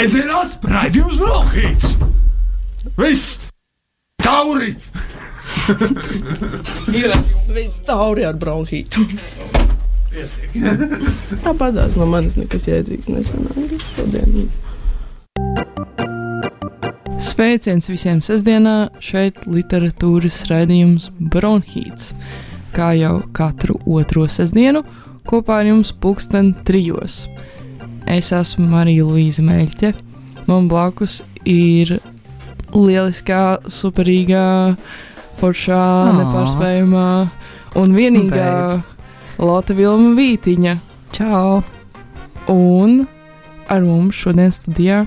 Sēžamās raidījums Brokhīts! Viss! Tauri! Ir viss tauri ar bronhītu. Tāpat tās no manis nekas jēdzīgs nesanāca šodien. Sveiciens visiem sestdienā, šeit literatūras raidījums Bronhīts. Kā jau katru otro sestdienu, kopā ar jums pulksten trijos. Es esmu Marija Līza Meļķe, man blakus ir lieliskā, superīgā, foršā, Ā. nepārspējamā un vienīgā Lotte Vilma Vītiņa. Čau! Un ar mums šodien studijā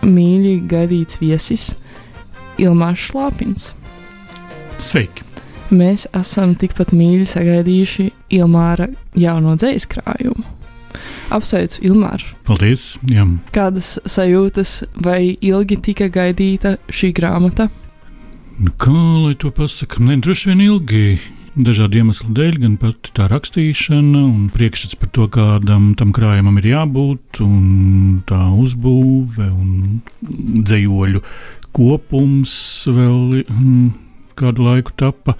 mīļi gaidīts viesis Ilmārs Šlāpins. Sveiki! Mēs esam tikpat mīļi sagaidījuši Ilmāra jauno dzīslu krājumu. Apsveicu Ilmāru! Paldies! Jā. Kādas sajūtas vai ilgi tika gaidīta šī grāmata? Nu, kā lai to pasakā? Ne droši vien ilgi. Dažādu iemeslu dēļ, gan pati tā rakstīšana, un priekšstats par to, kādam tam krājumam ir jābūt, un tā uzbūve, un dzējoļu kopums vēl mm, kādu laiku tapa.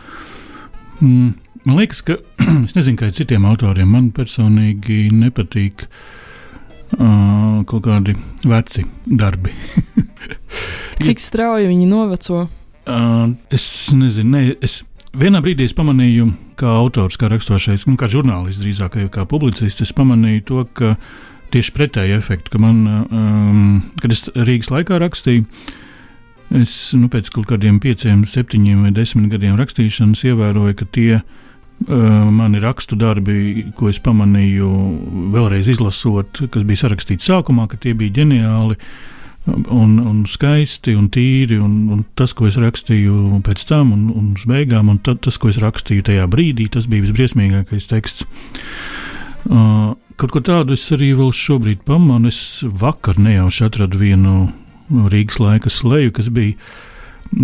Mm, man liekas, ka es nezinu, kā citiem autoriem, man personīgi nepatīk uh, kaut kādi veci darbi. Cik strauji viņi noveco? Uh, es nezinu, ne, es vienā brīdī es pamanīju, kā autors, kā raksturošais, nu, kā žurnālists drīzāk, kā publicists, es pamanīju to, ka tieši pretēju efektu, ka man, um, kad es Rīgas laikā rakstīju, es nu, pēc kaut kādiem pieciem, septiņiem vai desmit gadiem rakstīšanas ievēroju, ka tie uh, mani rakstu darbi, ko es pamanīju vēlreiz izlasot, kas bija sarakstīti sākumā, ka tie bija ģeniāli un, un skaisti un tīri. Un, un tas, ko es rakstīju pēc tam, un, un uz beigām, un tad, tas, ko es rakstīju tajā brīdī, tas bija visbriesmīgākais teksts. Uh, kaut ko tādu es arī vēl šobrīd pamanu. Es vakar nejauši atradu vienu Rīgas laika sleju, kas bija.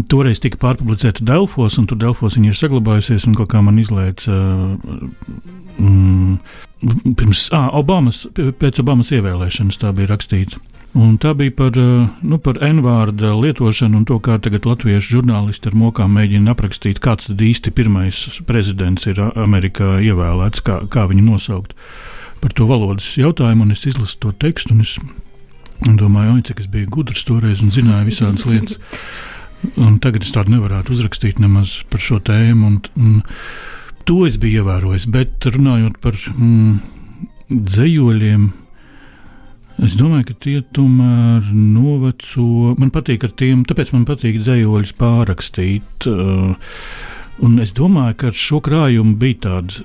Toreiz tika pārpublicēta Delfos, un tur Delfos viņa ir saglabājusies. Kaut kā man izlaica mm, pirms ah, Obamas, pēc Obamas ievēlēšanas tā bija rakstīta. Un tā bija par, nu, par N-vārdu lietošanu un to, kā tagad latviešu žurnālisti ar mokām mēģina aprakstīt, kāds tad īsti pirmais prezidents ir Amerikā ievēlēts, kā, kā viņu nosaukt. Par to valodas jautājumu, un es izlasu to tekstu, un es domāju, oi, cik es biju gudrs toreiz un zināju visādas lietas. Un tagad es tādu nevarētu uzrakstīt nemaz par šo tēmu, un, un to es biju ievērojis. Bet runājot par mm, dzējoļiem, Es domāju, ka tie tomēr noveco. Man patīk ar tiem, tāpēc man patīk dzējoļus pārrakstīt. Uh, un es domāju, ka ar šo krājumu bija tāds,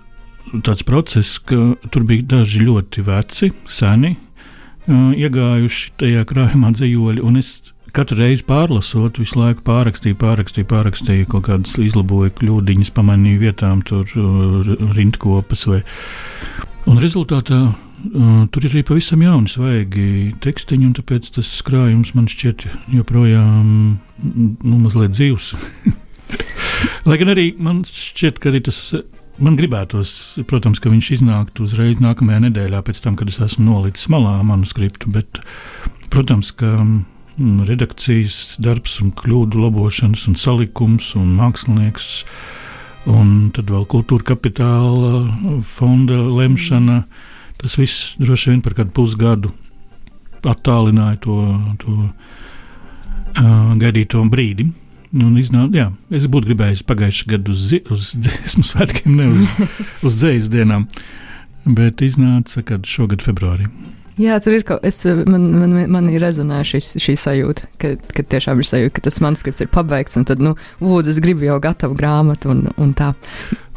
tāds process, ka tur bija daži ļoti veci, seni, uh, iegājuši tajā krājumā dzējoļi. Katru reizi pārlasot, visu laiku pārrakstīju, pārrakstīju, pārrakstīju kaut kādas izlaboju kļūdiņas, pamanīju vietām, tur uh, rindkopas vai. Un rezultātā Uh, tur ir arī pavisam jauni, svaigi tekstiņi, un tāpēc tas krājums man šķiet joprojām nu, mazliet dzīvs. Lai gan arī man šķiet, ka arī tas. Man gribētos, protams, ka viņš iznāktu uzreiz nākamajā nedēļā, pēc tam, kad es esmu nolicis malā manuskriptu. Bet, protams, ka redakcijas darbs, un kļūdu labošanas, un salikums un mākslinieks, un tad vēl kultūra kapitāla fonda lemšana. Tas viss droši vien par kādu pusgadu attālināja to, to uh, gaidīto brīdi. Un iznāca, jā, es būtu gribējis pagājušā gada uz, uz dziesmu svētkiem, ne uz, uz dzīslu dienām. Bet iznāca, kad šogad februārī. Jā, tur ir kaut kas, man, man, man ir rezonē šis, šī sajūta, ka, ka tiešām ir sajūta, ka tas manuskripts ir pabeigts, un tad, nu, lūdzu, es gribu jau gatavu grāmatu un, un tā.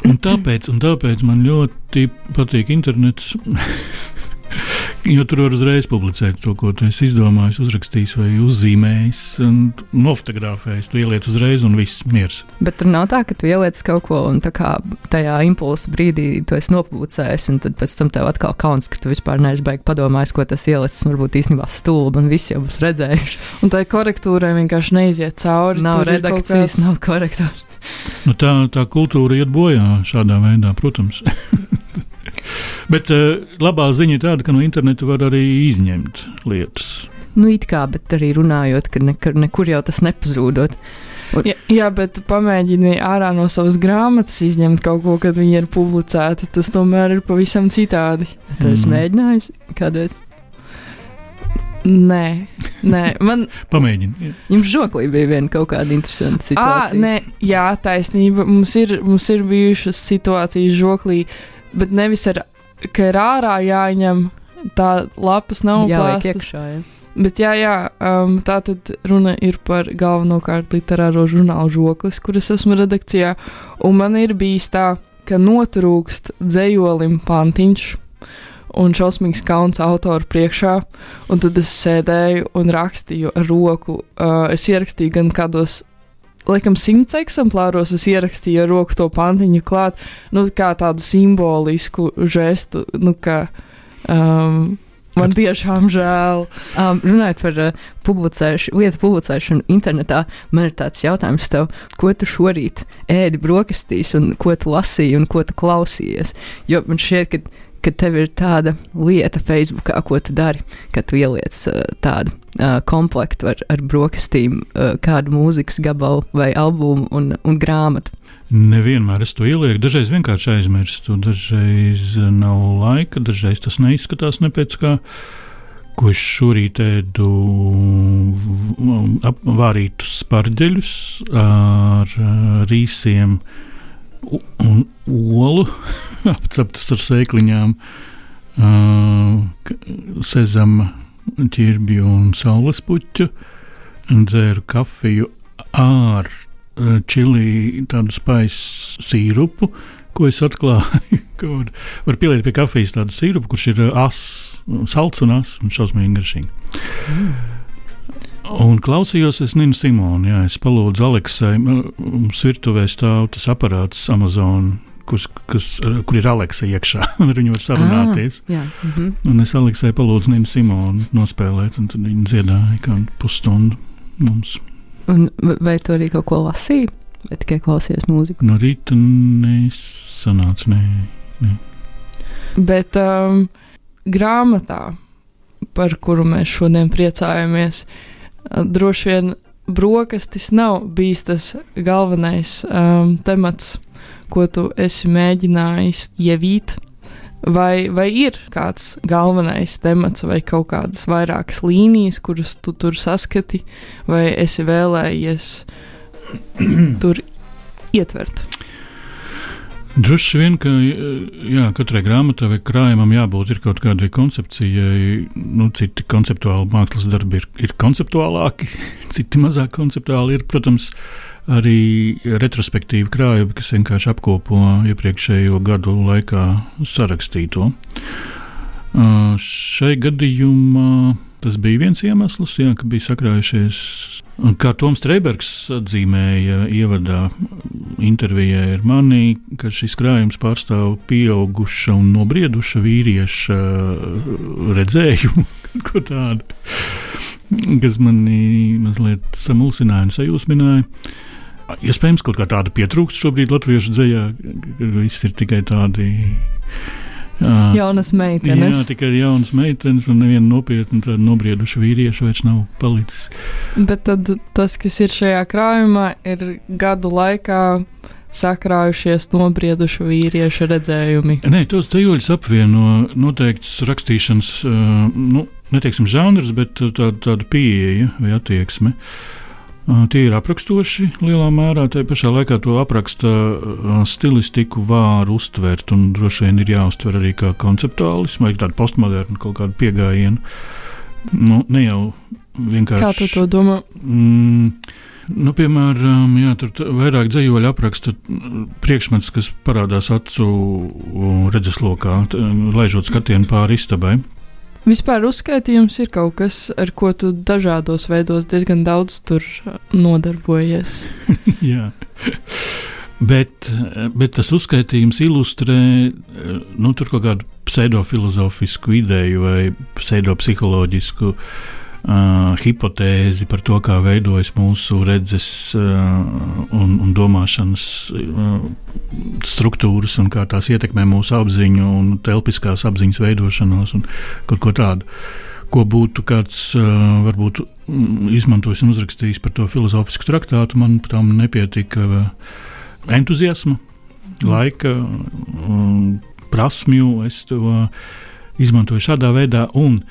Un tāpēc, un tāpēc man ļoti patīk internets. Jo tur var uzreiz publicēt to, ko tu esi izdomājis, uzrakstījis vai uzzīmējis, un nofotografējis. Tu ieliec uzreiz, un viss miers. Bet tur nav tā, ka tu ieliec kaut ko, un tā kā tajā impulsa brīdī tu esi nopublicējis, un tad pēc tam tev atkal kauns, ka tu vispār neesi beigts padomājis, ko tas ielicis, varbūt īstenībā stulbi, un visi jau būs redzējuši. Un tai korektūrai vienkārši neiziet cauri. Nav redakcijas, kāds- nav korektors. Nu, tā, tā kultūra iet bojā šādā veidā, protams. Bet uh, labā ziņa ir tāda, ka no interneta var arī izņemt lietas. Nu, it kā, bet arī runājot, ka nekur, nekur jau tas nepazūdot. Jā, jā, bet pamēģini ārā no savas grāmatas izņemt kaut ko, kad viņa ir publicēta. Tas tomēr ir pavisam citādi. Tu esi Mm. mēģinājis kādreiz? Nē, nē. man Pamēģini. Jums žoklī bija viena kaut kāda interesanta À, situācija. nē, jā, taisnība. Mums ir, mums ir bijušas situācijas žoklī, bet nevis ar, ka ir ārā jāņem. Tā lapas nav jā, liek plāstas. iekšā. Jā. Bet jā, jā um, tā tad runa ir par galvenokārt literāro žurnālu žoklis, kuras esmu redakcijā. Un man ir bijis tā, ka notrūkst dzējolim pantiņš. Un šausmīgs kauns autoru priekšā, un tad es sēdēju un rakstīju ar roku. Uh, es ierakstīju gan kādos, laikam, simts eksemplāros, es ierakstīju ar roku to pantiņu klāt, nu, kā tādu simbolisku žestu, nu, ka um, man tiešām žēl. Um, runājot par uh, publicēšanu, lietu publicēšanu internetā, man ir tāds jautājums tev, ko tu šorīt ēdi brokastīs, un ko tu lasīji, un ko tu klausījies. Jo man šķiet, ka, ka tev ir tāda lieta Facebookā, ko tu dari, ka tu ieliec uh, tādu uh, komplektu ar, ar brokastīm, uh, kādu mūzikas gabalu vai albumu un, un grāmatu. Nevienmēr es to ielieku, dažreiz vienkārši aizmirstu, dažreiz nav laika, dažreiz tas neizskatās ne pēc kā. Ko es šorīt ēdu ap- vārītus spārģeļus ar rīsiem u- un olu, apceptus ar sēkliņām, sezama, ķirbju un saules puķu, dzēru kafiju ar čili tādu spaisu sīrupu, ko es atklāju. Var, var pieliet pie kafijas tādu sīrupu, kurš ir ā, as, salds un as un šausmīgi garšīgi. Un klausījos es Ninu Simonu. Jā, es palūdzu Aleksai, mums virtuvē stāv tas aparāts Amazon, kus, ar- kur ir Aleksa iekšā, un ar viņu var sarunāties. Jā, mm -hmm. Un es Aleksai palūdzu Ninu Simonu nospēlēt, un tad viņa dziedāja kādu pusstundu mums. un vai tu arī kaut ko lasīji, vai tikai klausies mūziku? No rīta nesanāca, nē. Bet um, grāmatā, par kuru mēs šodien priecājamies, uh, droši vien brokastis nav bijis tas galvenais um, temats, ko tu esi mēģinājis ievīt. Vai, vai ir kāds galvenais temats, vai kaut kādas vairākas līnijas, kuras tu tur saskati, vai esi vēlējies tur ietvert? Droši vien, ka jā, katrai grāmatai vai krājumam jābūt kaut kādai koncepcijai. Nu, citi konceptuāli mākslas darbi ir, ir konceptuālāki, citi mazāk konceptuāli. Ir, protams, arī retrospektīvi krājumi, kas vienkārši apkopo iepriekšējo gadu laikā sarakstīto. Šai gadījumā tas bija viens iemesls, jā, ka bija sakrājušies. Un kā Toms Streibergs atzīmēja ievadā intervijā ar mani, ka šis krājums pārstāv pieauguša un nobrieduša vīrieša redzējumu, kaut ko tādu, kas manī mazliet samulsināja un sajūsmināja. Iespējams, kaut kā tāda pietrūkst šobrīd latviešu dzējā, ka viss ir tikai tādi. Uh, Jaunas Jā, meitenes. tikai jaunas meitenes un neviena nopietna nobrieduša vīrieša vairs nav palicis. Bet tad tas, kas ir šajā krājumā, ir gadu laikā sakrājušies nobriedušu vīriešu redzējumi. Nē, tos ceļus apvieno noteikts rakstīšanas, nu, neteiksim, žanrs, bet tāda, tāda pieeja vai attieksme. Uh, tie ir aprakstoši lielā mērā. Tā pašā laikā to apraksta uh, stilistiku var uztvert, un droši vien ir jāuztver arī kā konceptuālismu vai tādu postmodernu kaut kādu pieejamību. Nu, ne jau vienkārši. Kā tu to domā? Mm, nu, piemēram, jā, tur vairāk dzīsloļu apraksta mm, priekšmets, kas parādās acu redzeslokā, t- laižot skatienu pāri istabai. Vispār uzskaitījums ir kaut kas, ar ko tu dažādos veidos diezgan daudz tur uh, nodarbojies. jā. Bet, bet tas uzskaitījums ilustrē nu, tur kaut kādu pseidofilozofisku ideju vai pseidopsiholoģisku uh, hipotēzi par to, kā veidojas mūsu redzes uh, un, un domāšanas uh, struktūras un kā tās ietekmē mūsu apziņu un telpiskās apziņas veidošanos un kaut ko tādu. ko būtu kāds uh, varbūt mm, izmantojis un uzrakstījis par to filozofisku traktātu, man tam nepietika uh, entuziasma, laika, um, prasmju. Es to izmantoju šādā veidā. Un,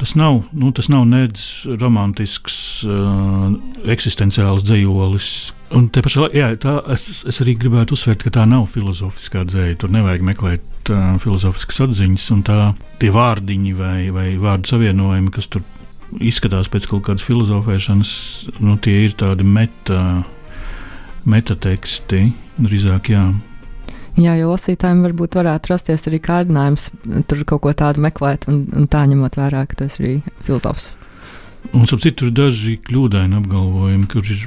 Tas nav, nu, tas nav nedz romantisks, uh, eksistenciāls dzīslis. Un te pašā laikā es, es arī gribētu uzsvērt, ka tā nav filozofiskā dzēja. Tur nevajag meklēt uh, filozofiskas atziņas, un tā tie vārdiņi vai, vai vārdu savienojumi, kas tur izskatās pēc kaut kādas filozofēšanas, nu, tie ir tādi meta, metateksti drīzāk. Jā. Jā, jo lasītājiem varbūt varētu rasties arī kārdinājums tur kaut ko tādu meklēt, un, un tā ņemot vērā, ka tas ir arī filozofs. Un citur ir daži kļūdaini apgalvojumi, kur ir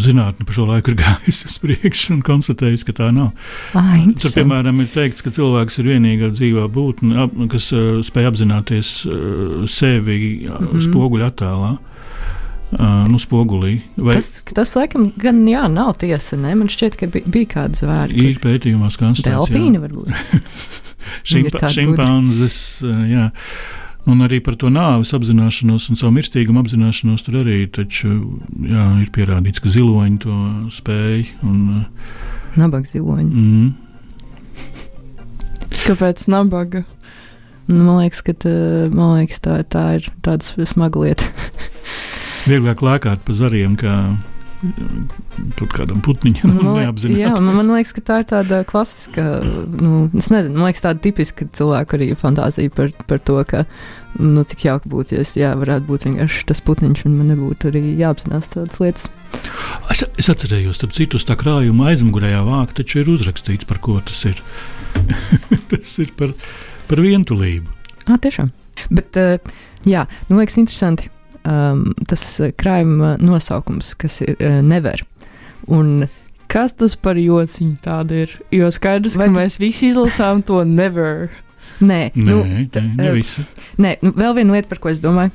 zinātnē par šo laiku ir gājusi uz priekšu un konstatējusi, ka tā nav. Ah, Tur, piemēram, ir teikts, ka cilvēks ir vienīgā dzīvā būtne, kas uh, spēj apzināties uh, sevi uh, mm -hmm. spoguļu attēlā. Uh, nu, spogulī. Vai... Tas, tas, laikam, gan jā, nav tiesa. Ne? Man šķiet, ka bija, bija kāda zvēra. Ir pētījumos, kā Delfīna varbūt. Šimpa, šimpanzes, jā. Un arī par to nāves apzināšanos un savu mirstīgumu apzināšanos tur arī taču, jā, ir pierādīts, ka ziloņi to spēj. Un, nabaga ziloņi. Mm. Kāpēc nabaga? Nu, man liekas, ka tā, man liekas, tā, tā ir tāda smaga lieta. Vieglāk lēkāt pa zariem, kā kaut kādam putniņam neapzināti. Jā, man, man liekas, ka tā ir tāda klasiska, nu, es nezinu, man liekas, tāda tipiska cilvēku arī fantāzija par, par to, ka, nu, cik jauki būtu, ja es, jā, varētu būt vienkārši tas putniņš, un man nebūtu arī jāapzinās tādas lietas. Es, es atcerējos, starp citu, tā krājuma aizmugurējā vāka taču ir uzrakstīts, par ko tas ir. tas ir par, par vientulību. Ah, tiešām. Bet, uh, jā, nu, liekas interesanti um, tas uh, krājuma nosaukums, kas ir uh, never. Un Kas tas par jociņu tādu ir? Jo skaidrs, Vai ka mēs visi izlasām to never. Nē, nē, nu, nē, ne uh, visi. Nē, nu, vēl viena lieta, par ko es domāju.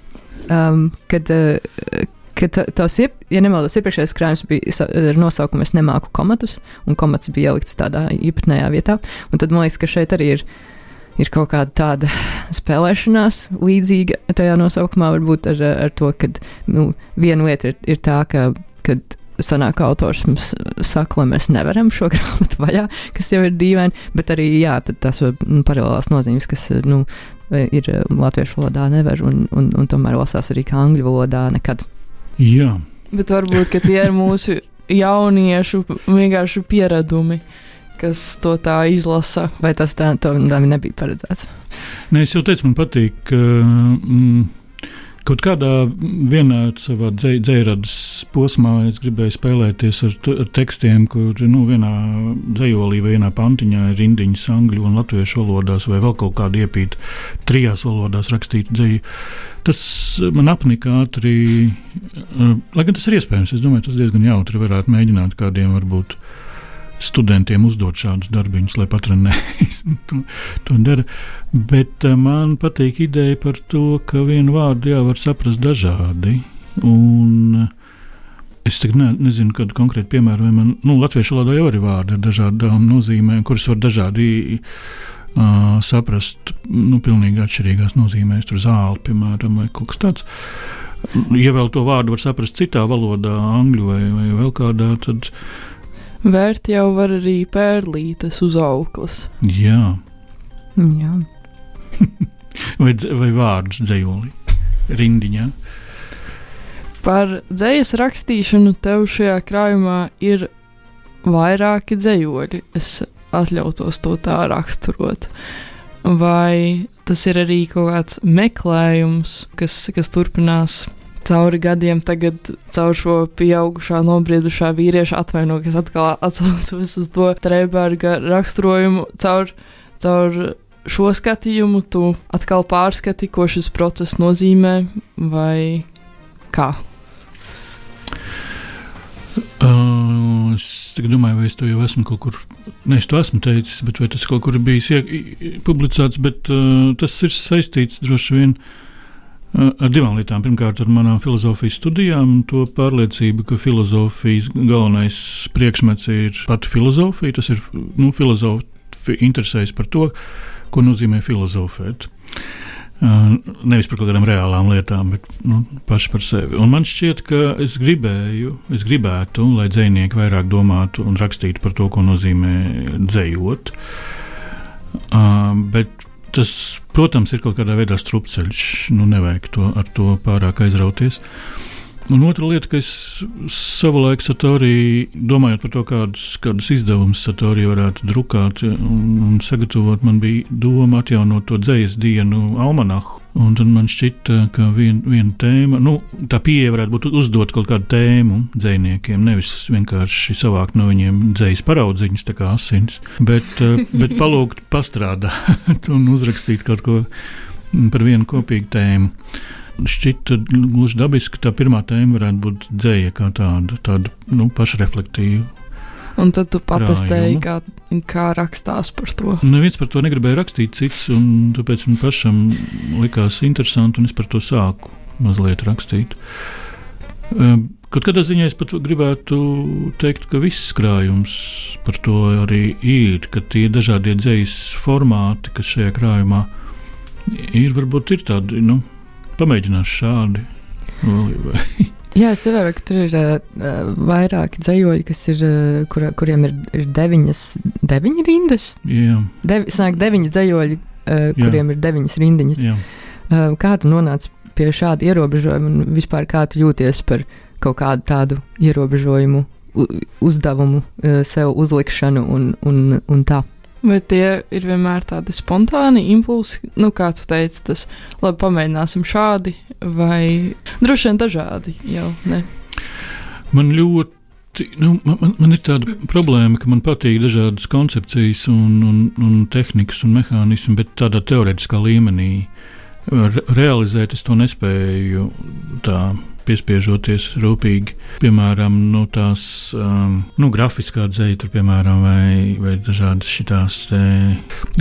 Um, kad, uh, kad iep, ja nemaldos, iepriekšējais krājums bija ar nosaukumu Es nemāku komatus, un komats bija ielikts tādā īpatnējā vietā. Un tad man liekas, ka šeit arī ir ir kaut kāda tāda spēlēšanās līdzīga tajā nosaukumā, varbūt ar, ar to, ka nu, viena lieta ir, ir tā, ka. Kad sanāk, autors mums saka, lai mēs nevaram šo grāmatu vaļā, kas jau ir dīvaini, bet arī jā, tās nu, paralēlās nozīmes, kas nu, ir latviešu valodā nevar, un, un, un tomēr lasās arī kā angļu valodā nekad. Jā. Bet varbūt tie ir mūsu jauniešu vienkārši pieredumi kas to tā izlasa. Vai tas tā, tā nebija paredzēts? Nē, es jau teicu, man patīk. Ka, mm, Kaut kādā vienā savā dzēradas posmā es gribēju spēlēties ar, ar tekstiem, kur nu, vienā dzējolī vai vienā pantiņā ir rindiņas angļu un latviešu valodās, vai vēl kaut kāda iepīta trijās valodās rakstīta dzēja. Tas man apnika ātri, eh, lai gan tas ir iespējams. Es domāju, tas diezgan jautri varētu mēģināt kādiem varbūt studentiem uzdot šādus darbiņus, lai patrenējas. to, to dara. Bet uh, man patīk ideja par to, ka vienu vārdu jā, var saprast dažādi. Un, uh, Es ne, nezinu, kādu konkrētu piemēru, vai man nu, latviešu valodā jau ir vārdi ar dažādām nozīmēm, kuras var dažādi uh, saprast, nu, pilnīgi atšķirīgās nozīmēs. Tur zāle, piemēram, vai kaut kas tāds. Ja vēl to vārdu var saprast citā valodā, angļu vai, vai vēl kādā, tad Vērt jau var arī pērlītes uz auklas. Jā, Jā. vai, vai vārdus dzējolī, rindiņā. Par dzējas rakstīšanu tev šajā krājumā ir vairāki dzējoļi. Es atļautos to tā raksturot. Vai tas ir arī kaut kāds meklējums, kas, kas turpinās cauri gadiem, tagad caur šo pieaugušā, nobriedušā vīrieša atvaino, kas atkal atsaucas uz to Trēberga raksturojumu, caur, caur šo skatījumu tu atkal pārskati, ko šis process nozīmē, vai kā? Uh, es domāju, vai es to jau esmu kaut kur. Nē, es to esmu teicis, bet vai tas kaut kur bijis publicēts, bet uh, tas ir saistīts droši vien ar Ar divām lietām. Pirmkārt, ar manām filozofijas studijām, un to pārliecību, ka filozofijas galvenais priekšmets ir pati filozofija. Tas ir nu, filozofi interesējas par to, ko nozīmē filozofēt. Nevis par kaut kādām reālām lietām, bet nu, paši par sevi. Un man šķiet, ka es gribēju, es gribētu, lai dzinieki vairāk domātu un rakstītu par to, ko nozīmē dzējot. Uh, bet tas, protams, ir kaut kādā veidā strupceļš. Nu, nevajag to ar to pārāk aizrauties. Un otra lieta, ka es savulaik Satorī, domājot par to, kādus, kādus izdevumus Satorī varētu drukāt un, un sagatavot, man bija doma atjaunot to dzīslu dienu almanahu. Un tad man šķita, ka vien, viena tēma, nu, tā pieeja varētu būt uzdot kaut kādu tēmu dzīsniekiem, nevis vienkārši savākt no viņiem dzīslu paraudzīņus, tā kā asins, bet, eh, bet palūgt pastrādāt un uzrakstīt kaut ko par vienu kopīgu tēmu šķita gluži dabiski, ka tā pirmā tēma varētu būt dzēja kā tāda, tāda nu, pašreflektīva. Un tad tu patestēji, kā, kā rakstās par to. Neviens par to negribēja rakstīt, cits, un tāpēc man pašam likās interesanti, un es par to sāku mazliet rakstīt. Ehm, kaut kādā ziņā es pat gribētu teikt, ka viss krājums par to arī ir, ka tie dažādie dzīslas formāti, kas šajā krājumā ir, varbūt ir tādi. Nu, pamēģināšu šādi. Jā, es saprotu, ka tur ir uh, vairāki dzējoļi, kas ir, uh, kur, kuriem ir, ir deviņas, deviņi rindas. Jā, Devi, sanāk, deviņi dzējoļi, uh, kuriem Jā. ir deviņas rindiņas. Jā. Uh, kā tu nonāci pie šāda ierobežojuma un vispār kā tu jūties par kaut kādu tādu ierobežojumu, uzdevumu, uh, sev uzlikšanu un, un, un tā? Vai tie ir vienmēr tādi spontāni impulsi, nu, kā tu teici, tas labi, pamēģināsim šādi, vai droši vien dažādi jau ne? Man ļoti. Nu, man, man ir tāda problēma, ka man patīk dažādas koncepcijas, un, un, un tehnikas un mehānismi, bet tādā teorētiskā līmenī re realizēt es to nespēju tā piespiežoties rūpīgi. Piemēram, nu, tās um, nu, grafiskā dzēja, piemēram, vai, vai dažādas šitās, te,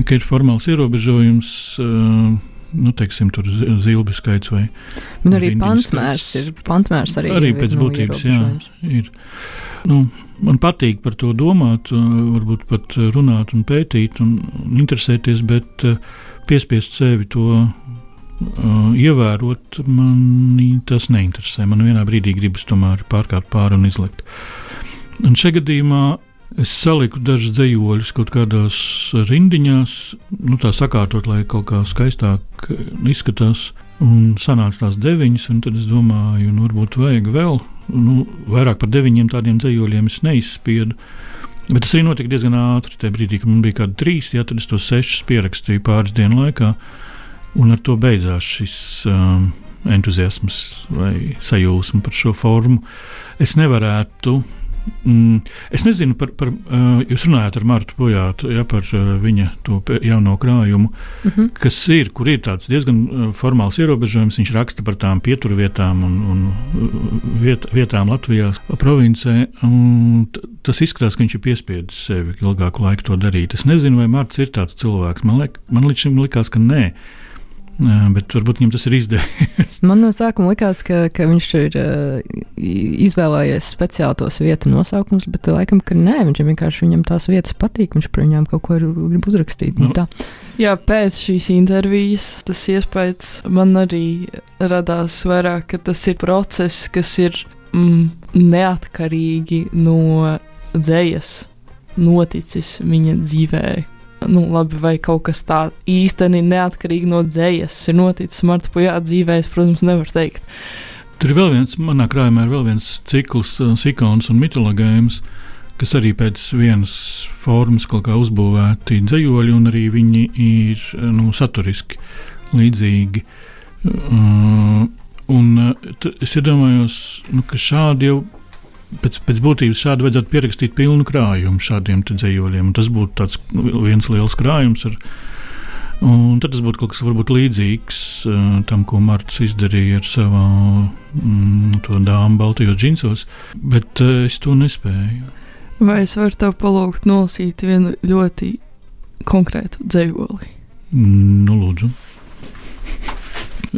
ka ir formāls ierobežojums. Um, nu, teiksim, tur zilbi skaits vai Man arī pantmērs ir. Pantmērs arī, arī pēc no būtības, jā, ir. Nu, man patīk par to domāt, varbūt pat runāt un pētīt un interesēties, bet uh, piespiest sevi to uh, ievērot, man tas neinteresē. Man vienā brīdī gribas tomēr pārkāpt pāri un izlikt. Un šajā gadījumā es saliku dažus dzējoļus kaut kādās rindiņās, nu, tā sakārtot, lai kaut kā skaistāk izskatās. Un sanāca tās deviņas, un tad es domāju, nu, varbūt vajag vēl. Nu, vairāk par deviņiem tādiem dzējoļiem es neizspiedu. Bet tas arī notika diezgan ātri. Tajā brīdī, kad man bija kādi trīs, jā, tad es tos sešus pierakstīju pāris dienu laikā. Un ar to beidzās šis um, entuziasms vai sajūsma par šo formu. Es nevarētu. Mm, es nezinu, par, par, uh, jūs runājāt ar Martu Pojātu ja, par uh, viņa jauno krājumu, uh mhm. -huh. kas ir, kur ir tāds diezgan uh, formāls ierobežojums. Viņš raksta par tām pieturvietām un, un uh, viet, vietām Latvijā, provincē. Tas izskatās, ka viņš ir piespiedzis sevi ilgāku laiku to darīt. Es nezinu, vai Marts ir tāds cilvēks. Man, liek, man līdz šim likās, ka nē. Jā, bet varbūt viņam tas ir izdevies. Man no sākuma likās, ka, ka viņš ir izvēlējies speciāli tos vietu nosaukumus, bet laikam, ka nē, viņš vienkārši viņam tās vietas patīk, viņš par viņām kaut ko ir, grib uzrakstīt. Nu. Tā. Jā, pēc šīs intervijas tas iespējas man arī radās vairāk, ka tas ir process, kas ir mm, neatkarīgi no dzējas noticis viņa dzīvēm nu, labi, vai kaut kas tāds īstenībā neatkarīgi no dzējas ir noticis Marta Pujā dzīvē, es, protams, nevaru teikt. Tur ir vēl viens, manā krājumā ir vēl viens cikls, uh, sikons un mitologējums, kas arī pēc vienas formas kaut kā uzbūvēti dzējoļi, un arī viņi ir uh, nu, saturiski līdzīgi. Uh, un uh, es iedomājos, nu, ka šādi jau pēc, pēc būtības šādi vajadzētu pierakstīt pilnu krājumu šādiem dzējoļiem. Tas būtu tāds viens liels krājums. Ar, Un tad tas būtu kaut kas varbūt līdzīgs tam, ko Marts izdarīja ar savu mm, dāmu Baltijos džinsos, bet es to nespēju. Vai es varu tev palūgt nolasīt vienu ļoti konkrētu dzējoli? Mm, nu, lūdzu.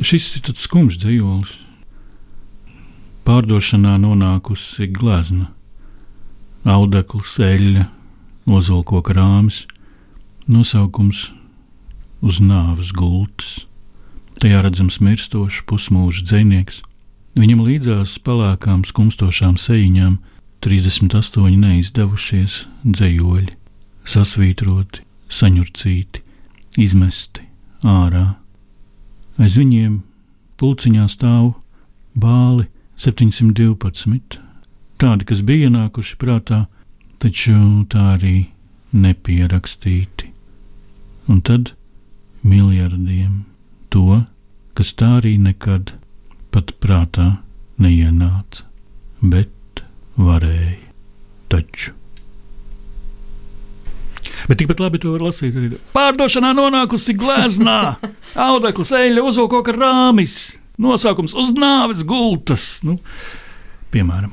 Šis ir tāds skumjš dzējolis pārdošanā nonākusi glezna, audekls, eļļa, ozolkoka rāmis, nosaukums uz nāves gultas. Tajā redzams mirstošs pusmūža dzinieks. Viņam līdzās pelēkām, skumstošām sejiņām 38 neizdevušies dzējoļi, sasvītroti, saņurcīti, izmesti ārā. Aiz viņiem pulciņā stāv bāli 712, tādi, kas bija ienākuši prātā, taču tā arī nepierakstīti. Un tad miljardiem to, kas tā arī nekad pat prātā neienāca, bet varēja taču. Bet tikpat labi to var lasīt arī. Pārdošanā nonākusi gleznā, audekls, eļļa, uzvalkoka rāmis, nosaukums uz nāves gultas. Nu, piemēram.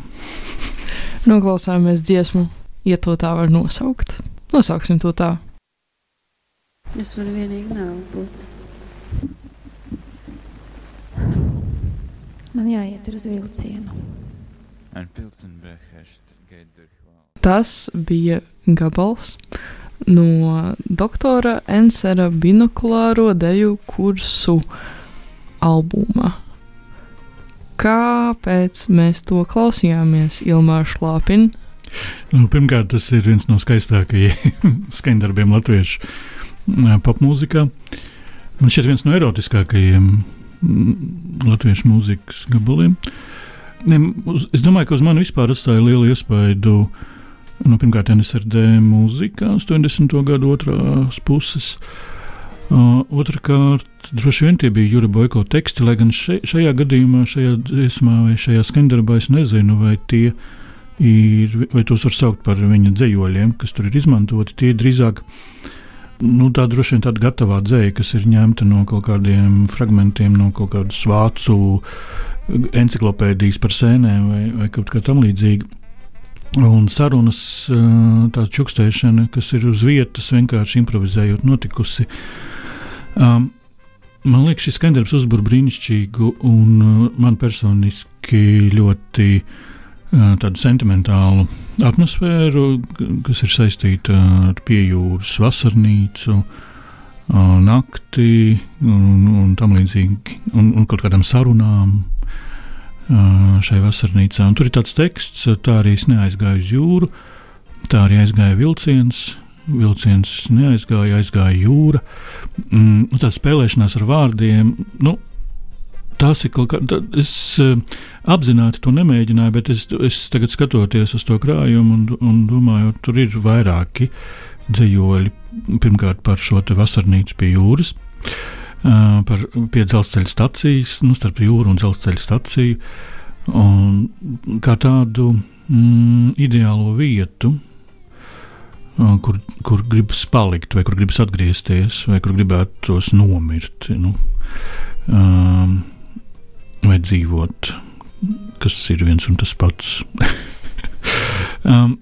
Noklausāmies dziesmu, ja to tā var nosaukt. Nosauksim to tā. Es varu vienīgi nav būt. Man jāiet uz vilcienu. Tas bija gabals no doktora Ensera binokulāro deju kursu albuma. Kāpēc mēs to klausījāmies Ilmāra Šlāpina? Nu, pirmkārt, tas ir viens no skaistākajiem skaņdarbiem latviešu popmūzikā. Man šķiet viens no erotiskākajiem latviešu mūzikas gabaliem. Es domāju, ka uz mani vispār atstāja lielu iespaidu. Nu, pirmkārt, NSRD mūzika, 80. gada otrās puses. Uh, Otrakārt, droši vien tie bija Jura Boiko teksti, lai gan še, šajā gadījumā, šajā dziesmā vai šajā skandarbā es nezinu, vai tie ir, vai tos var saukt par viņa dzējoļiem, kas tur ir izmantoti. Tie drīzāk nu, tā droši vien tāda gatavā dzēja, kas ir ņemta no kaut kādiem fragmentiem, no kaut kādas vācu enciklopēdijas par sēnēm vai, vai kaut kā tam līdzīga. Un sarunas, ā, tā čukstēšana, kas ir uz vietas, vienkārši improvizējot, notikusi. Um, man liekas, šis skandarbs uzbūr brīnišķīgu un uh, man personiski ļoti uh, tādu sentimentālu atmosfēru, kas ir saistīta ar piejūras vasarnīcu, uh, nakti un, un tam līdzīgi, un, un kaut kādām sarunām uh, šai vasarnīcā. Un tur ir tāds teksts, tā arī es neaizgāju uz jūru, tā arī aizgāja vilciens. Vilciens neaizgāja, aizgāja jūra. Mm, nu, tā spēlēšanās ar vārdiem, nu, tās ir kaut kāda. Es uh, apzināti to nemēģināju, bet es, es tagad skatoties uz to krājumu un, un domāju, tur ir vairāki dzējoļi. Pirmkārt, par šo vasarnīcu pie jūras, uh, par pie dzelzceļa stacijas, nu, starp jūru un dzelzceļa staciju, un kā tādu mm, ideālo vietu, kur, kur gribas palikt, vai kur gribas atgriezties, vai kur gribētu tos nomirt. Nu, um, vai dzīvot, kas ir viens un tas pats. um,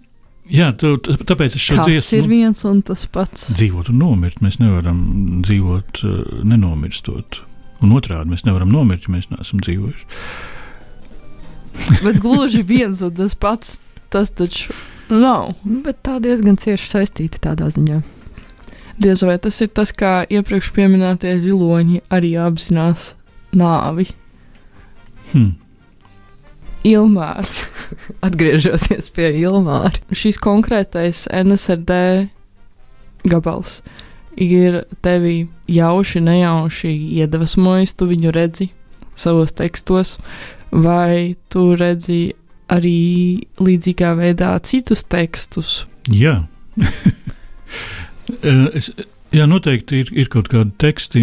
jā, tu, tāpēc es šo dziesmu ir viens un tas pats? dzīvot un nomirt. Mēs nevaram dzīvot, uh, nenomirstot. Un otrādi mēs nevaram nomirt, ja mēs neesam dzīvojuši. Bet gluži viens un tas pats, tas taču nav. Nu, bet tā diezgan cieši saistīta tādā ziņā. Diez vai tas ir tas, kā iepriekš minētie ziloņi arī apzinās nāvi. Hmm. Ilmārs. Atgriežoties pie Ilmāra. Šis konkrētais NSRD gabals ir tevi jauši, nejauši iedvesmojis, tu viņu redzi savos tekstos, vai tu redzi arī līdzīgā veidā citus tekstus. Jā. Es, jā, noteikti ir, ir kaut kādi teksti,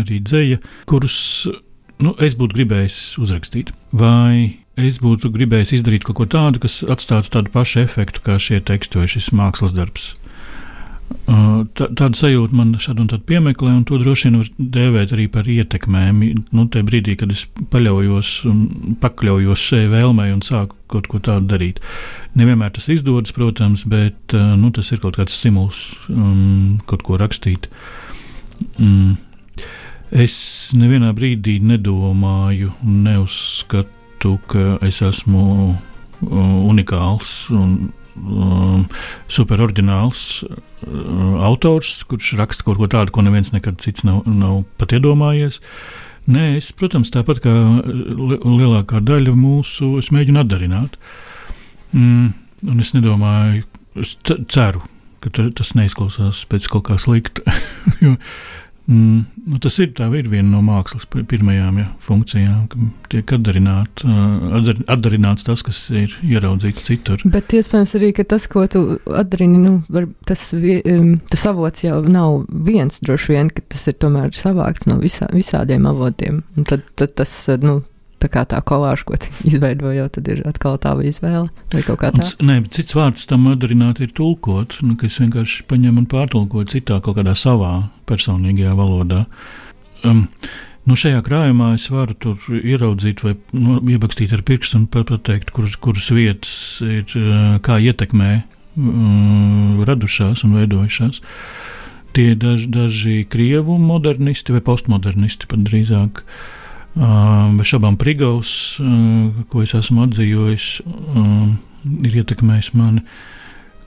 arī dzēja, kurus nu, es būtu gribējis uzrakstīt. Vai es būtu gribējis izdarīt kaut ko tādu, kas atstātu tādu pašu efektu kā šie teksti vai šis mākslas darbs. Tā, tāda sajūta man šādu un tādu piemeklē, un to droši vien var dēvēt arī par ietekmēm. Nu, tajā brīdī, kad es paļaujos un pakļaujos šai vēlmei un sāku kaut ko tādu darīt. Nevienmēr tas izdodas, protams, bet nu, tas ir kaut kāds stimuls um, kaut ko rakstīt. Mm. Es nevienā brīdī nedomāju, neuzskatu, ka es esmu unikāls un um, superoriģināls uh, autors, kurš raksta kaut ko tādu, ko neviens nekad cits nav, nav pat iedomājies. Nē, es, protams, tāpat kā li lielākā daļa mūsu, es mēģinu atdarināt. Mm, un es nedomāju, es ceru, ka tas neizklausās pēc kaut kā slikta. jo, Mm, nu tas ir, ir viena no mākslas pirmajām ja, funkcijām, ka tiek atdarināt, atdar, atdarināts tas, kas ir ieraudzīts citur. Bet iespējams arī, tas, ko tu atdarini, nu, var, tas, tas avots jau nav viens, droši vien, ka tas ir tomēr savākts no visā, visādiem avotiem. Un tad, tad tas, nu, tā kā tā kolāža, ko izveidoja, tad ir atkal tā izvēle. Vai kaut kā tāda? Nē, cits vārds tam modernināt ir tulkot, nu, ka es vienkārši paņemu un pārtulkoju citā kaut kādā savā personīgajā valodā. Um, Nu, šajā krājumā es varu ieraudzīt, vai nu, iebakstīt ar pirkstu un pateikt, kuras, kuras vietas ir, uh, kā ietekmē uh, radušās un veidojušās. Tie ir daži, daži krievu modernisti vai postmodernisti pat drīzāk. Uh, Bez šaubām Prigauss, ko es esmu atzīvojis, ir ietekmējis mani.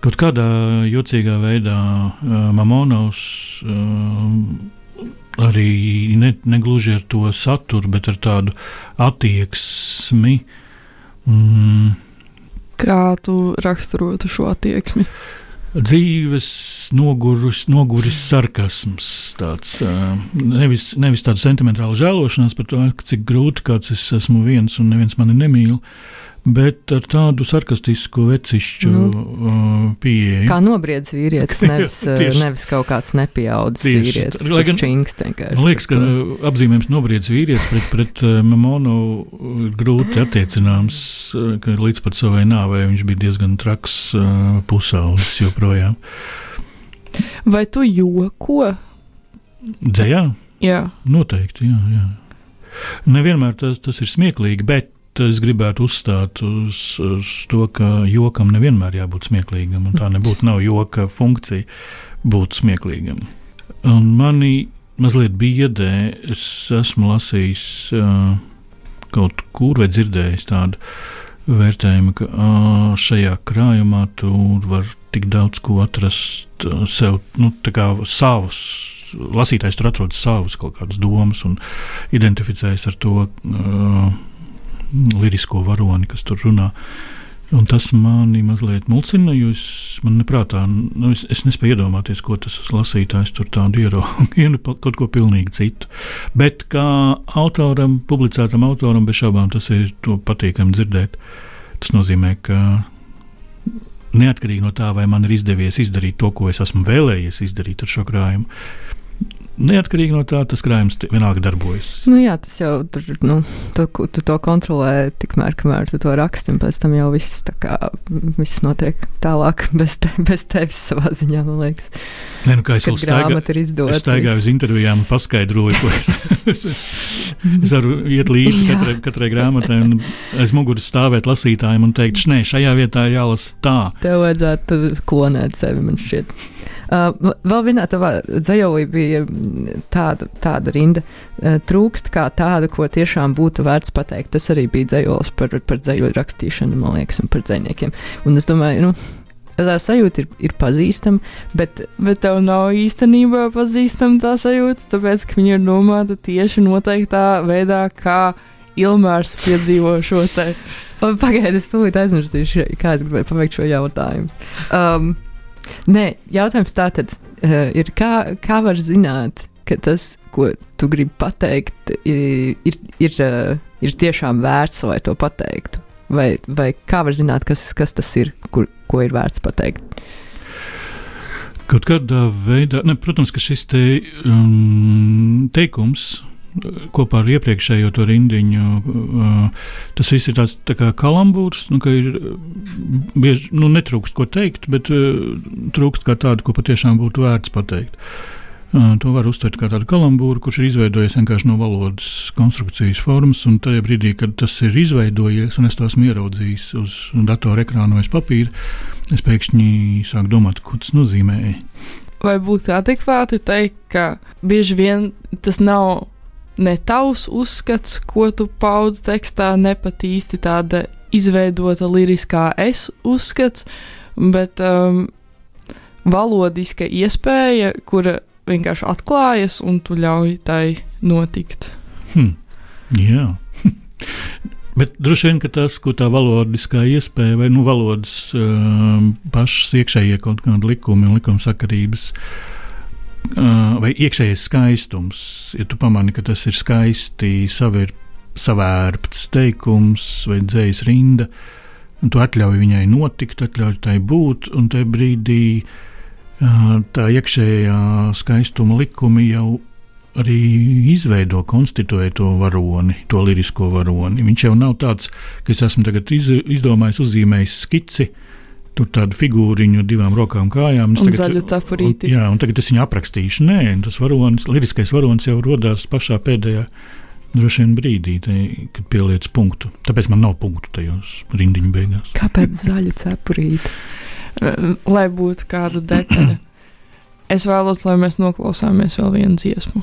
Kaut kādā jocīgā veidā Mamonovs arī ne, negluži ar to saturu, bet ar tādu attieksmi. Mm. Kā tu raksturotu šo attieksmi? Dzīves noguris, noguris sarkasms. Tāds, nevis, nevis tāda sentimentāla žēlošanās par to, cik grūti kāds es esmu viens un neviens mani nemīl, bet ar tādu sarkastisku, vecišķu nu, uh, pieeju. Kā nobriedz vīrietis, nevis, tieši, nevis kaut kāds nepieaudzis vīrietis. Lai gan čingst vienkārši. Man liekas, ka to. apzīmējums nobriedz vīrietis pret, pret uh, Mamonu grūti attiecināms, uh, ka līdz pat savai nāvei viņš bija diezgan traks uh, pusaulis joprojām. Vai tu joko? Dzējā? Jā. Noteikti, jā, jā. Nevienmēr tas, tas ir smieklīgi, bet es gribētu uzstāt uz, uz to, ka jokam nevienmēr jābūt smieklīgam, un tā nebūtu nav joka funkcija būt smieklīgam. Un mani mazliet biedē, es esmu lasījis uh, kaut kur vai dzirdējis tādu vērtējumu, ka uh, šajā krājumā tur var tik daudz ko atrast uh, sev, nu, kā savus. Lasītājs tur atrod savus kaut kādas domas un identificējas ar to. Lirisko varoni, kas tur runā. Un tas mani mazliet mulsina, jo es, man neprātā, nu, es, es nespēju iedomāties, ko tas lasītājs tur tādu ierauga, kaut ko pilnīgi citu. Bet kā autoram, publicētam autoram, bez šaubām tas ir patīkami dzirdēt. Tas nozīmē, ka neatkarīgi no tā, vai man ir izdevies izdarīt to, ko es esmu vēlējies izdarīt ar šo krājumu, Neatkarīgi no tā, tas krājums vienalga darbojas. Nu, jā, tas jau tur, nu, tu, tu to kontrolē tikmēr, kamēr tu to raksti, un pēc tam jau viss, kā, viss notiek tālāk bez, te, bez tevis savā ziņā, man liekas. Nē, nu kā es jau staigā, es staigāju uz intervijām un paskaidroju, ko es, es, es varu iet līdzi katrai, katrai grāmatai un aiz muguras stāvēt lasītājiem un teikt, nē, šajā vietā jālasa tā. Tev vajadzētu klonēt sevi, man šķiet. Uh, vēl vienā tavā dzējolī bija tāda, tāda rinda. Uh, trūkst kā tāda, ko tiešām būtu vērts pateikt. Tas arī bija dzējols par, par dzējoļu rakstīšanu, man liekas, un par dzējniekiem. Un es domāju, nu, tā sajūta ir, ir pazīstama, bet, bet tev nav īstenībā pazīstama tā sajūta, tāpēc, ka viņa ir domāta tieši noteiktā veidā, kā Ilmārs piedzīvo šo te. Pagaidiet, es tūlīt aizmirsīšu, kā es gribēju pabeigt šo jautājumu. Um, Nē, jautājums tā tad uh, ir, kā, kā var zināt, ka tas, ko tu gribi pateikt, ir, ir, ir, uh, ir tiešām vērts, lai to pateiktu? Vai, vai kā var zināt, kas, kas tas ir, kur, ko ir vērts pateikt? Kaut kādā veidā, ne, protams, ka šis te, um, teikums kopā ar iepriekšējo to rindiņu. Uh, tas viss ir tāds tā kā kalambūrs, nu, ka ir bieži nu, netrūkst ko teikt, bet uh, trūkst kā tādu, ko patiešām būtu vērts pateikt. Uh, to var uztvert kā tādu kalambūru, kurš ir izveidojies vienkārši no valodas konstrukcijas formas. Tajā brīdī, kad tas ir izveidojies, un es esmu ieraudzījis uz datora ekrāna vai papīra, es pēkšņi sāku domāt, ko tas nozīmē. Vai būtu adekvāti teikt, ka bieži vien tas nav ne tavs uzskats, ko tu paudi tekstā, ne pat īsti tāda izveidota liriskā es uzskats, bet um, valodiska iespēja, kura vienkārši atklājas un tu ļauj tai notikt. Hmm. Jā. Bet droši vien tas, ko tā valodiskā iespēja, vai nu, valodas uh, pašas iekšējie kaut kādi likumi un likumsakarības, uh, vai iekšējais skaistums, ja tu pamani, ka tas ir skaisti savir, savērpts teikums vai dzējas rinda, un tu atļauj viņai notikt, atļauj tai būt, un tajā brīdī uh, tā iekšējā skaistuma likumi jau arī izveido, konstituē to varoni, to lirisko varoni. Viņš jau nav tāds, ka es esmu iz, izdomājis, uzzīmējis skici. Tur tādu figūriņu, divām rokām, kājām. Un zaļu cepurīti. Un, jā, un tagad es viņu aprakstīšu. Nē, tas varonis, liriskais varonis jau radās pašā pēdējā droši vien brīdī, te, kad pieliec punktu. Tāpēc man nav punktu tajos rindiņu beigās. Kāpēc zaļu cepurīti? Lai būtu kāda detaļa. Es vēlos, lai mēs noklausāmies vēl vienu dziesmu.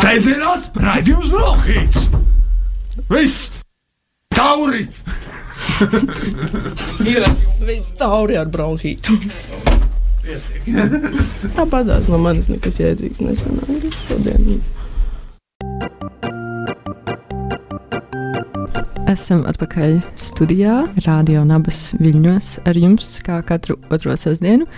Sēžamās raidījums Brokhīts! Viss! Tauri! Ir viss tauri ar bronhītu. Tāpatās no manis nekas jēdzīgs nesanāca šodien. Esam atpakaļ studijā, Rādio Nabas Viļņos ar jums kā katru otro sestdienu.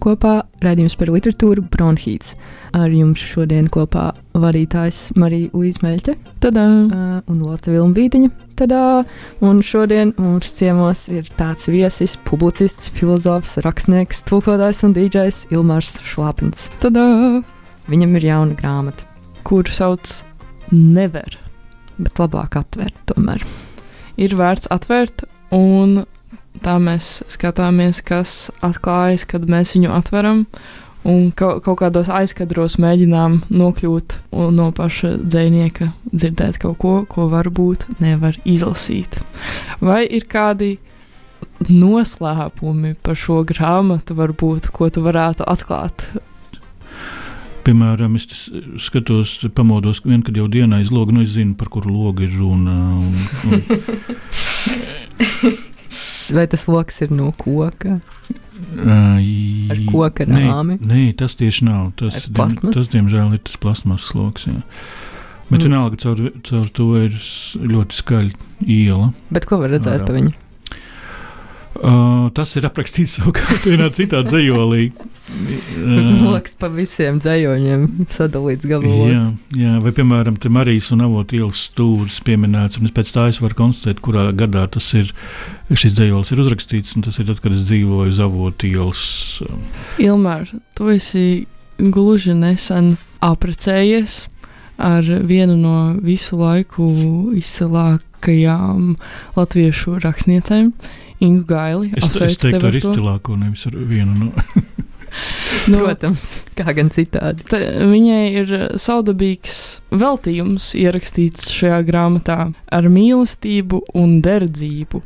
Kopā raidījums par literatūru Bronhīts. Ar jums šodien kopā vadītājs Marija Līsmeļķe Tadā! uh, un Lotte Vilmbītiņa. Tadā! Un šodien mums ciemos ir tāds viesis, publicists, filozofs, rakstnieks, tulkotājs un dīdžais Ilmārs Šlāpins. Tadā! Viņam ir jauna grāmata, Kuru sauc Never. bet labāk atvērt tomēr. Ir vērts atvērt, un tā mēs skatāmies, kas atklājas, kad mēs viņu atveram. Un ka, kaut kādos aizkadros mēģinām nokļūt un no paša dzinieka, dzirdēt kaut ko, ko varbūt nevar izlasīt. Vai ir kādi noslēpumi par šo grāmatu, varbūt, ko tu varētu atklāt? Piemēram, es skatos, pamodos, vien, kad jau dienā aiz loga, nu es zinu, par kuru logu ir runa. Un, un, Vai tas lokus ir no koka? Ar Ar koka rāmi? Nē, nē, tas tieši nav. Tas, diem, tas diemžēl, ir tas plasmas sloks. Jā. Bet Mm. vienalga, caur, caur to ir ļoti skaļa iela. Bet ko var redzēt pa viņu? Uh, tas ir aprakstīts savukārt vienā citā dzējolī. Uh, Loks pa visiem dzējoņiem sadalīts jā, gabalos. jā, vai piemēram, te Marijas un Avotu ielas stūris pieminēts, un es pēc tā es varu konstatēt, kurā gadā tas ir, šis dzējolis ir uzrakstīts, un tas ir tad, kad es dzīvoju uz Avotu ielas. um, Ilmār, tu esi gluži nesen apprecējies ar vienu no visu laiku izcilākajām latviešu rakstniecēm, Ingu Gaili. Es, es teiktu, ar ar izcilāko, nevis ar vienu no. Nu, Protams, kā gan citādi. Ta, viņai ir saudabīgs veltījums ierakstīts šajā grāmatā ar mīlestību un derdzību.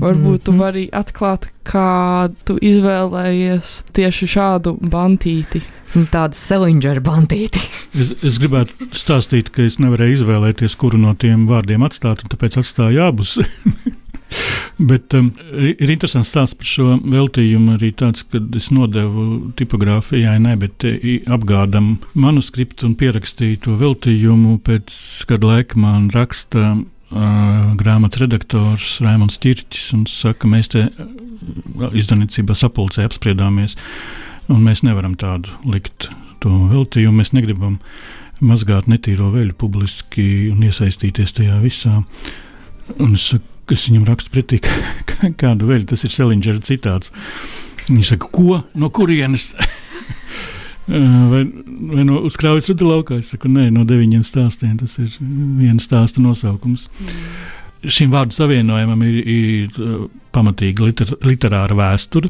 Varbūt tu Mhm. vari atklāt, kā tu izvēlējies tieši šādu bantīti. Tādu Selingeru bandīti. Es, es gribētu stāstīt, ka es nevarēju izvēlēties, kuru no tiem vārdiem atstāt, un tāpēc atstāju abus. Bet um, ir interesants stāsts par šo veltījumu arī tāds, ka es nodevu tipogrāfijai, ne, bet eh, apgādam manuskriptu un pierakstīju to veltījumu. Pēc kāda laika man raksta uh, grāmatas redaktors Raimons Čirķis un saka, mēs te izdevniecībā sapulcē apspriedāmies, un mēs nevaram tādu likt to veltījumu. Mēs negribam mazgāt netīro veļu publiski un iesaistīties tajā visā. Un es saku, kas viņam raksta pretī, kādu veļu tas ir Selingera citāts. Viņš saka, ko no kurienes? vai, vai no uzkrājas rudu laukā? Es saku, nē, no deviņiem stāstiem. Tas ir viena stāsta nosaukums. Mm. Šim vārdu savienojumam ir, ir uh, pamatīga liter, literāra vēsture.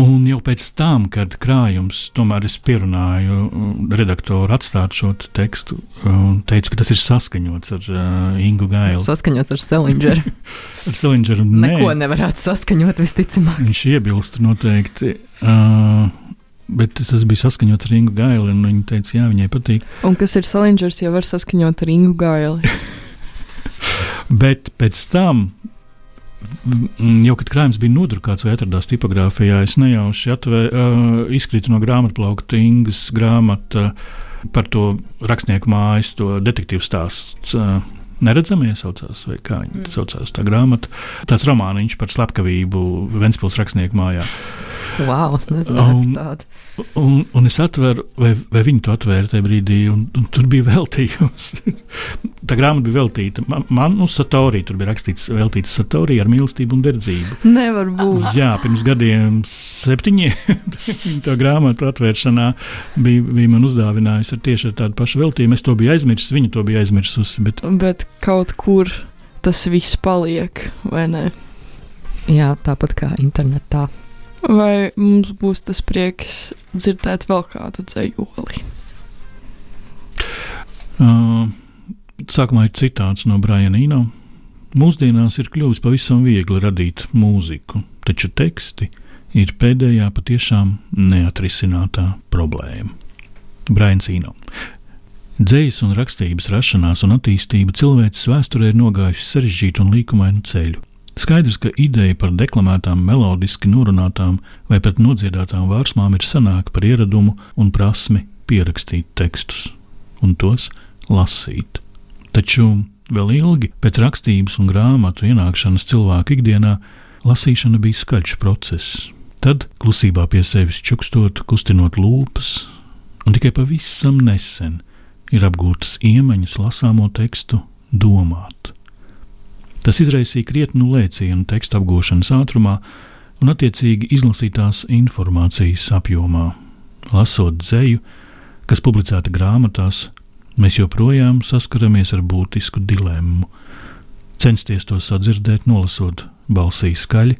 Un jau pēc tam, kad krājums, tomēr es pierunāju um, redaktoru atstāt šo te tekstu, un teicu, ka tas ir saskaņots ar uh, Ingu Gailu. Saskaņots ar Selingeru. Ar Selingeru Neko nevarētu saskaņot visticamāk. Viņš iebilst noteikti. Uh, bet tas bija saskaņots ar Ingu Gailu, un viņa teica, jā, viņai patīk. Un kas ir Salingers, jau var saskaņot ar Ingu Gaili. Bet pēc tam mm, jau kad krājums bija nodrukāts vai atradās tipogrāfijā, es nejauši atvē, uh, izkritu no grāmatplaukta Ingas grāmata par to rakstnieku mājas, to detektīvu stāstu. Uh, Neredzamie saucās, vai kā viņi saucās, tā grāmata. Tāds romāniņš par slepkavību Ventspils rakstnieku mājā. Wow, nezināju Un-. Un, un es atveru, vai, vai viņi to atvēra tajā brīdī, un, un tur bija veltījums. tā grāmata bija veltīta man, man un Satorī. Tur bija rakstīts, veltīts Satorī ar mīlestību un derdzību. Nevar būt. Jā, pirms gadiem septiņiem tā grāmatu atvēršanā bija, bija man uzdāvinājusi ar tieši ar tādu pašu veltījumu. Es to biju aizmirsis, viņa to bija aizmirsusi. Bet Bet kaut kur tas viss paliek, vai ne? Jā, tāpat kā internetā. Vai mums būs tas prieks dzirdēt vēl kādu dzējoli? uh, sākumā ir citāts no Briana Ino. Mūsdienās ir kļuvis pavisam viegli radīt mūziku, taču teksti ir pēdējā patiešām neatrisinātā problēma. Brains Ino. Dzējas un rakstības rašanās un attīstība cilvēces vēsturē ir nogājusi sarežģītu un līkumainu ceļu. Skaidrs, ka ideja par deklamētām, melodiski norunātām vai pat nodziedātām vārsmām ir senāka par ieradumu un prasmi pierakstīt tekstus un tos lasīt. Taču vēl ilgi pēc rakstības un grāmatu ienākšanas cilvēku ikdienā lasīšana bija skaļš process. Tad, klusībā pie sevis čukstot, kustinot lūpas, un tikai pavisam nesen ir apgūtas iemaņas lasāmo tekstu domāt. Tas izraisīja krietnu lēcienu tekstu apgūšanas ātrumā un, attiecīgi, izlasītās informācijas apjomā. Lasot dzēju, kas publicēta grāmatās, mēs joprojām saskaramies ar būtisku dilemmu. Censties to sadzirdēt, nolasot balsī skaļi,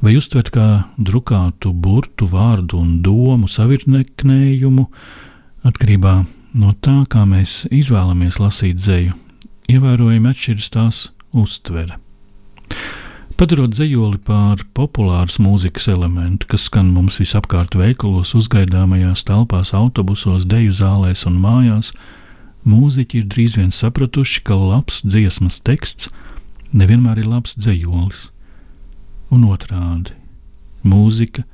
vai uztvert kā drukātu burtu, vārdu un domu savirknējumu, atkarībā no tā, kā mēs izvēlamies lasīt dzēju, ievērojami atšķiras tās uztvere. Padarot dzējoli par populāras mūzikas elementu, kas skan mums visapkārt veikalos, uzgaidāmajās telpās, autobusos, deju zālēs un mājās, mūziķi ir drīz vien sapratuši, ka labs dziesmas teksts nevienmēr ir labs dzējolis. Un otrādi - mūzika,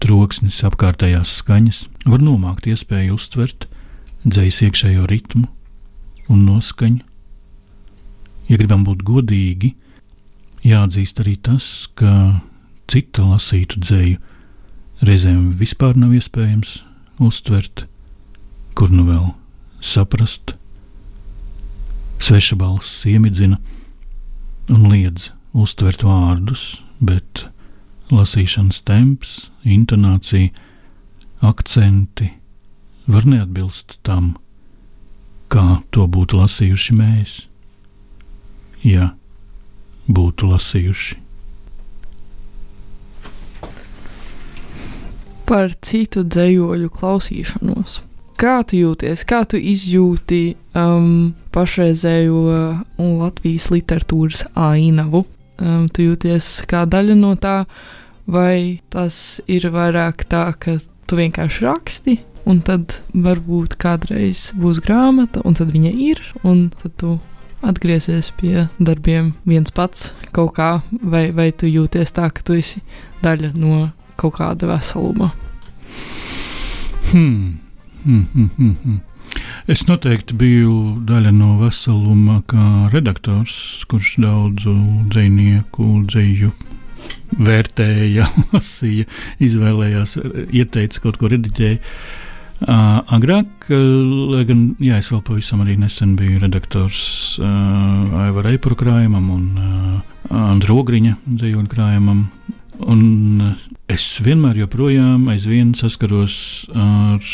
troksnis, apkārtējās skaņas var nomākt iespēju uztvert dzējas iekšējo ritmu un noskaņu. Ja gribam būt godīgi, jāatzīst arī tas, ka cita lasītu dzēju reizēm vispār nav iespējams uztvert, kur nu vēl saprast. Sveša balss iemidzina un liedz uztvert vārdus, bet lasīšanas temps, intonācija, akcenti var neatbilst tam, kā to būtu lasījuši mēs, ja būtu lasījuši. Par citu dzējoļu klausīšanos. Kā tu jūties, kā tu izjūti um, pašreizējo um, Latvijas literatūras ainavu? Um, tu jūties kā daļa no tā, vai tas ir vairāk tā, ka tu vienkārši raksti, un tad varbūt kādreiz būs grāmata, un tad viņa ir, un tad tu atgriezies pie darbiem viens pats kaut kā, vai, vai tu jūties tā, ka tu esi daļa no kaut kāda veseluma. Hmm. Hmm, hmm, hmm, hmm. Es noteikti biju daļa no veseluma, kā redaktors, kurš daudzu dzinieku dzēju vērtēja, lasīja, izvēlējās, ieteica kaut ko rediģēja. Uh, agrāk, uh, lai gan jā, es vēl pavisam nesen biju redaktors uh, Aivara Eipura krājumam un uh, Andra Ogriņa dzējoļu krājumam. Un uh, es vienmēr joprojām aizvien saskaros ar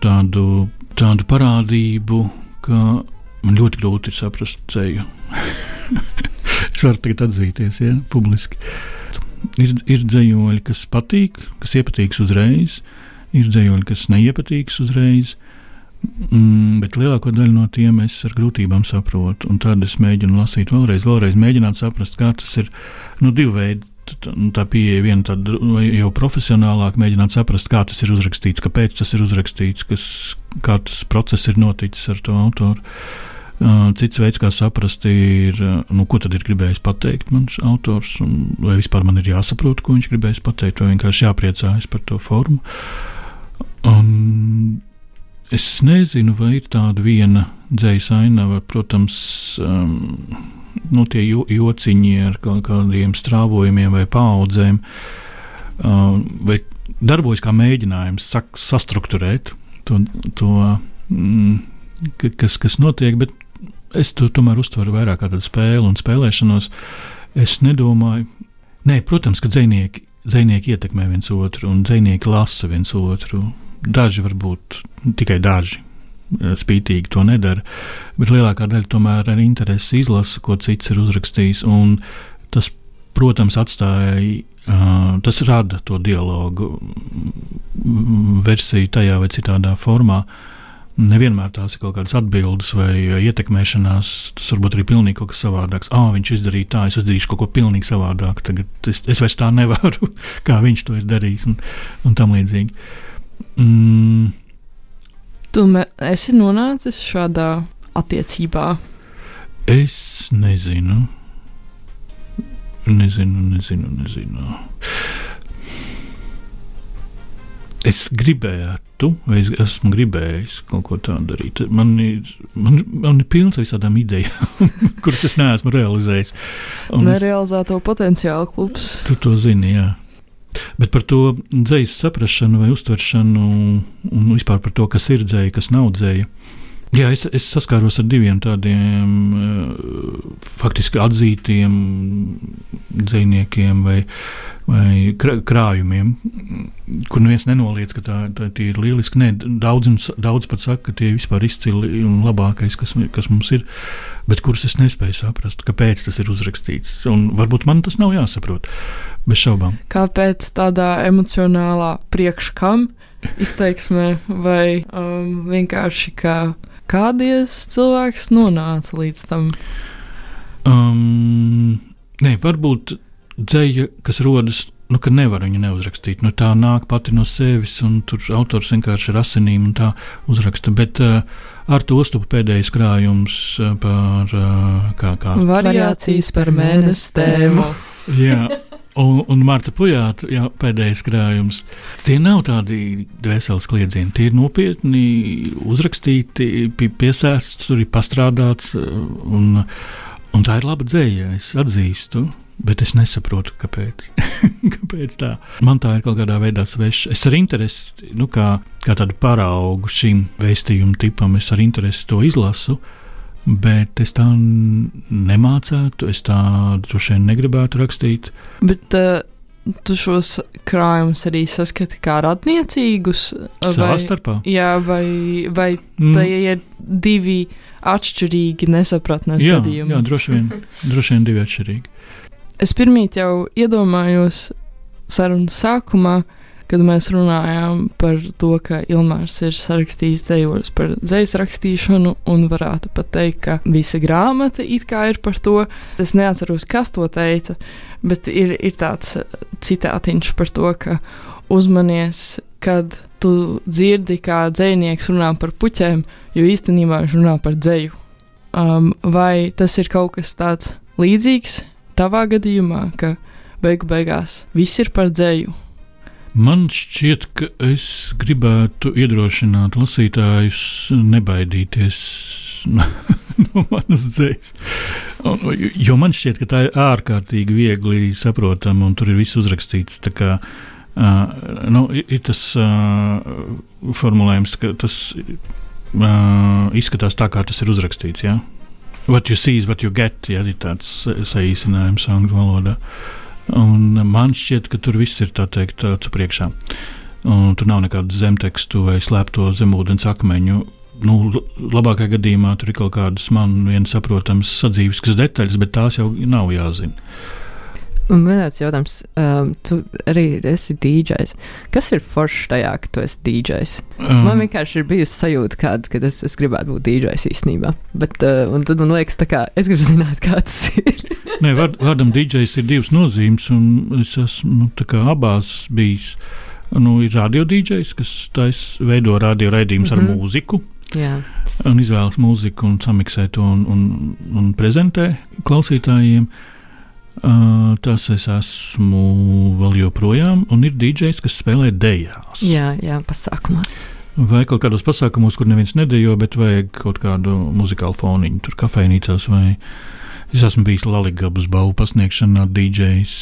tādu, tādu parādību, ka man ļoti grūti ir saprast ceļu. es varu tagad atzīties, ja publiski. Ir, ir dzējoļi, kas patīk, kas iepatīks uzreiz, ir dzējoļi, kas neiepatīks uzreiz. Mm, bet lielāko daļu no tiem es ar grūtībām saprotu. Tad es mēģinu lasīt vēlreiz, vēlreiz mēģināt saprast, kā tas ir. Nu, divi veidi. Tā, nu, tā pieeja viena tāda jau profesionālāk, mēģināt saprast, kā tas ir uzrakstīts, kāpēc tas ir uzrakstīts, kas, kā tas process ir noticis ar to autoru. Uh, cits veids, kā saprast, ir, uh, nu, ko tad ir gribējis pateikt mans autors, un vai vispār man ir jāsaprot, ko viņš gribējis pateikt, vai vienkārši jāpriecājas par to formu. Un es nezinu, vai ir tāda viena dzējas ainava, protams, um, nu, tie jo, jociņi ar kaut kādiem strāvojumiem vai paudzēm, um, vai darbojas kā mēģinājums sak, sastruktūrēt to, to mm, kas, kas notiek, bet es to tomēr uztveru vairāk kā tādu spēli un spēlēšanos. Es nedomāju, nē, protams, ka dzinieki, dzinieki ietekmē viens otru un dzinieki lasa viens otru. Daži varbūt tikai daži. Spītīgi to nedara, bet lielākā daļa tomēr ar interesi izlasa, ko cits ir uzrakstījis. Tas, protams, atstāja, uh, tas rada to dialogu versiju tajā vai citādā formā. Nevienmēr tās ir kaut kādas atbildes vai ietekmēšanās. Tas varbūt arī pilnīgi kaut kas savādāks. Ah, viņš izdarīja tā, es izdarīšu kaut ko pilnīgi savādāk. Tagad es, es vairs tā nevaru, kā viņš to ir darījis un, un tam līdzīgi. Mm. Tu esi nonācis šādā attiecībā? Es nezinu. Nezinu, nezinu, nezinu. Es gribētu, vai es esmu gribējis kaut ko tādu darīt. Man ir, man, man ir pilns ar visādām idejām, kuras es neesmu realizējis. Un Nerealizēto es, potenciālu klubs. Tu to zini, jā. Bet par to dzīslu saprāšanu vai uztveršanu, un vispār par to, kas ir dzēja, kas nav dzēja. Jā, es, es saskāros ar diviem tādiem uh, faktiski atzītiem dzīsniekiem vai, vai krājumiem, kur neviens nenoliedz, ka tā, tā ir lieliski. Nē, daudz, daudz pat saka, ka tie ir vispār izcili un labākais, kas, kas mums ir, bet kurus es nespēju saprast, kāpēc tas ir uzrakstīts. Un varbūt man tas nav jāsaprot, bez šaubām. Kāpēc tādā emocionālā priekškam izteiksmē vai um, vienkārši kā kādies cilvēks nonāca līdz tam? Um, nē, varbūt dzēja, kas rodas, nu, ka nevar viņu neuzrakstīt. Nu, tā nāk pati no sevis, un tur autors vienkārši ar asinīm un tā uzraksta. Bet uh, ar to stupu pēdējais krājums uh, par uh, kā, kā. variācijas par mēnesi tēmu. Jā. Un, un Marta Pujāta jā, pēdējais krājums. Tie nav tādi dvēseles kliedzieni, tie ir nopietni uzrakstīti, piesēsts, tur ir pastrādāts, un, un tā ir laba dzēja, es atzīstu. Bet es nesaprotu, kāpēc. kāpēc tā? Man tā ir kaut kādā veidā sveša. Es ar interesi, nu, kā, kā tādu paraugu šim vēstījumu tipam, es ar interesi to izlasu. Bet es tā nemācētu, es tā droši vien negribētu rakstīt. Bet uh, tu šos krājumus arī saskati kā radniecīgus? Savā starpā. Jā, vai, vai mm. tie ir divi atšķirīgi nesapratnes jā, gadījumi? Jā, droši vien, droši vien divi atšķirīgi. Es pirmīt jau iedomājos sarunas sākumā, kad mēs runājām par to, ka Ilmārs ir sarakstījis dzējos par dzējas rakstīšanu, un varētu pat teikt, ka visa grāmata it kā ir par to. Es neatceros, kas to teica, bet ir, ir tāds citātiņš par to, ka uzmanies, kad tu dzirdi, kā dzējnieks runā par puķēm, jo īstenībā viņš runā par dzēju. Um, vai tas ir kaut kas tāds līdzīgs tavā gadījumā, ka beigu beigās viss ir par dzēju? Man šķiet, ka es gribētu iedrošināt lasītājus nebaidīties no, manas dzīslas. Jo man šķiet, ka tā ir ārkārtīgi viegli saprotama un tur ir viss uzrakstīts. Kā, uh, nu, ir tas uh, formulējums, ka tas uh, izskatās tā, kā tas ir uzrakstīts. Ja? What you see is what you get, ja ir tāds saīsinājums angļu valodā. Un man šķiet, ka tur viss ir tā teikt, tāds priekšā. Un tur nav nekādu zemtekstu vai slēpto zemūdens akmeņu. Nu, labākajā gadījumā tur ir kaut kādas man vienas saprotamas sadzīves detaļas, bet tās jau nav jāzina. Un vienāds jautājums, um, tu arī esi dīdžers. Kas ir foršs tajā, ka tu esi dīdžers? Um, man vienkārši ir bijusi sajūta, kāda, ka es, es gribētu būt dīdžers īstenībā. Bet, uh, un tad man liekas, kā, es gribu zināt, kā tas ir. Nē, vārd, vārdam dīdžers ir divas nozīmes, un es esmu kā, abās bijis. Nu, ir radio dīdžers, kas tais, veido radio raidījumus mm -hmm. ar mhm. mūziku. Jā. un izvēlas mūziku un samiksē to un, un, un prezentē klausītājiem. Uh, tas es esmu vēl joprojām, un ir DJs, kas spēlē dejās. Jā, jā, pasākumos. Vai kaut kādos pasākumos, kur neviens nedejo, bet vajag kaut kādu muzikālu foniņu, tur kafejnīcās vai es esmu bijis Laligabas balvu pasniegšanā, DJs.